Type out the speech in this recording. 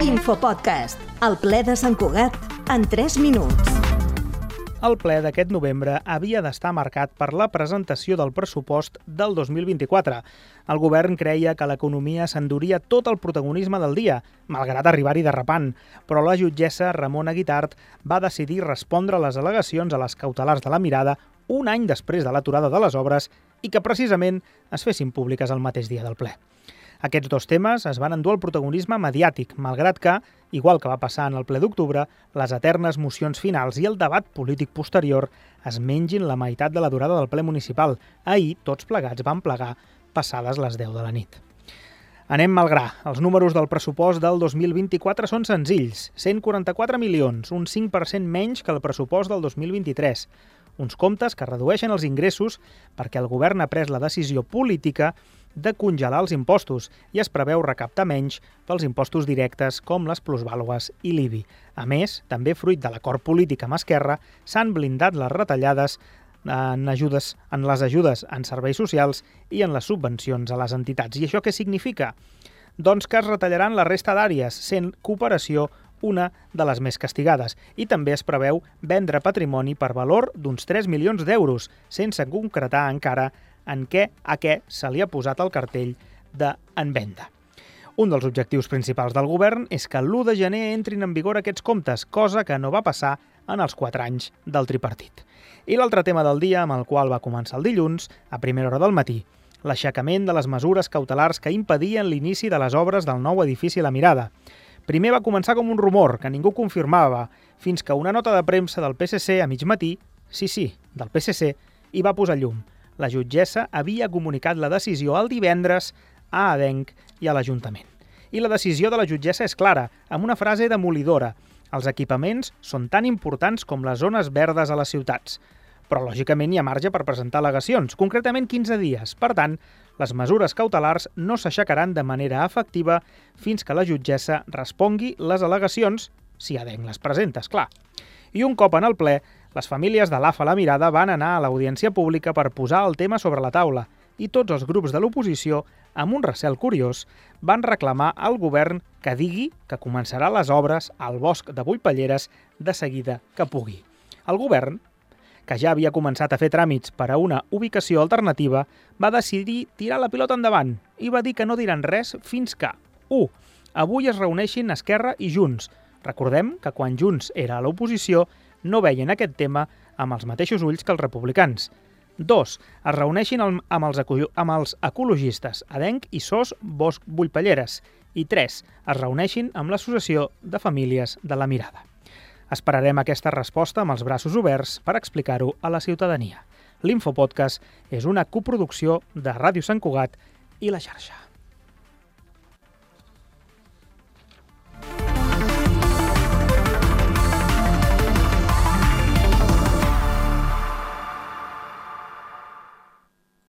Infopodcast, el ple de Sant Cugat en 3 minuts. El ple d'aquest novembre havia d'estar marcat per la presentació del pressupost del 2024. El govern creia que l'economia s'enduria tot el protagonisme del dia, malgrat arribar-hi derrapant, però la jutgessa Ramona Guitart va decidir respondre a les al·legacions a les cautelars de la mirada un any després de l'aturada de les obres i que precisament es fessin públiques el mateix dia del ple. Aquests dos temes es van endur el protagonisme mediàtic, malgrat que, igual que va passar en el ple d'octubre, les eternes mocions finals i el debat polític posterior es mengin la meitat de la durada del ple municipal. Ahir, tots plegats van plegar passades les 10 de la nit. Anem malgrà. Els números del pressupost del 2024 són senzills. 144 milions, un 5% menys que el pressupost del 2023. Uns comptes que redueixen els ingressos perquè el govern ha pres la decisió política congelar els impostos i es preveu recaptar menys pels impostos directes com les plusvàlues i l'IBI. A més, també fruit de l'acord polític amb Esquerra, s'han blindat les retallades en, ajudes, en les ajudes en serveis socials i en les subvencions a les entitats. I això què significa? Doncs que es retallaran la resta d'àrees, sent cooperació una de les més castigades, i també es preveu vendre patrimoni per valor d'uns 3 milions d'euros, sense concretar encara en què a què se li ha posat el cartell de en venda. Un dels objectius principals del govern és que l'1 de gener entrin en vigor aquests comptes, cosa que no va passar en els 4 anys del tripartit. I l'altre tema del dia, amb el qual va començar el dilluns, a primera hora del matí, l'aixecament de les mesures cautelars que impedien l'inici de les obres del nou edifici La Mirada. Primer va començar com un rumor que ningú confirmava, fins que una nota de premsa del PSC a mig matí, sí, sí, del PSC, hi va posar llum la jutgessa havia comunicat la decisió el divendres a Adenc i a l'Ajuntament. I la decisió de la jutgessa és clara, amb una frase demolidora. Els equipaments són tan importants com les zones verdes a les ciutats. Però, lògicament, hi ha marge per presentar al·legacions, concretament 15 dies. Per tant, les mesures cautelars no s'aixecaran de manera efectiva fins que la jutgessa respongui les al·legacions, si Adenc les presenta, clar. I un cop en el ple, les famílies de l'AFA La Mirada van anar a l'audiència pública per posar el tema sobre la taula i tots els grups de l'oposició, amb un recel curiós, van reclamar al govern que digui que començarà les obres al bosc de Bullpalleres de seguida que pugui. El govern, que ja havia començat a fer tràmits per a una ubicació alternativa, va decidir tirar la pilota endavant i va dir que no diran res fins que 1. Avui es reuneixin Esquerra i Junts. Recordem que quan Junts era a l'oposició no veien aquest tema amb els mateixos ulls que els republicans. 2. Es reuneixin amb els, amb els ecologistes Adenc i SOS Bosc Bullpalleres. I 3. Es reuneixin amb l'Associació de Famílies de la Mirada. Esperarem aquesta resposta amb els braços oberts per explicar-ho a la ciutadania. L'Infopodcast és una coproducció de Ràdio Sant Cugat i la xarxa.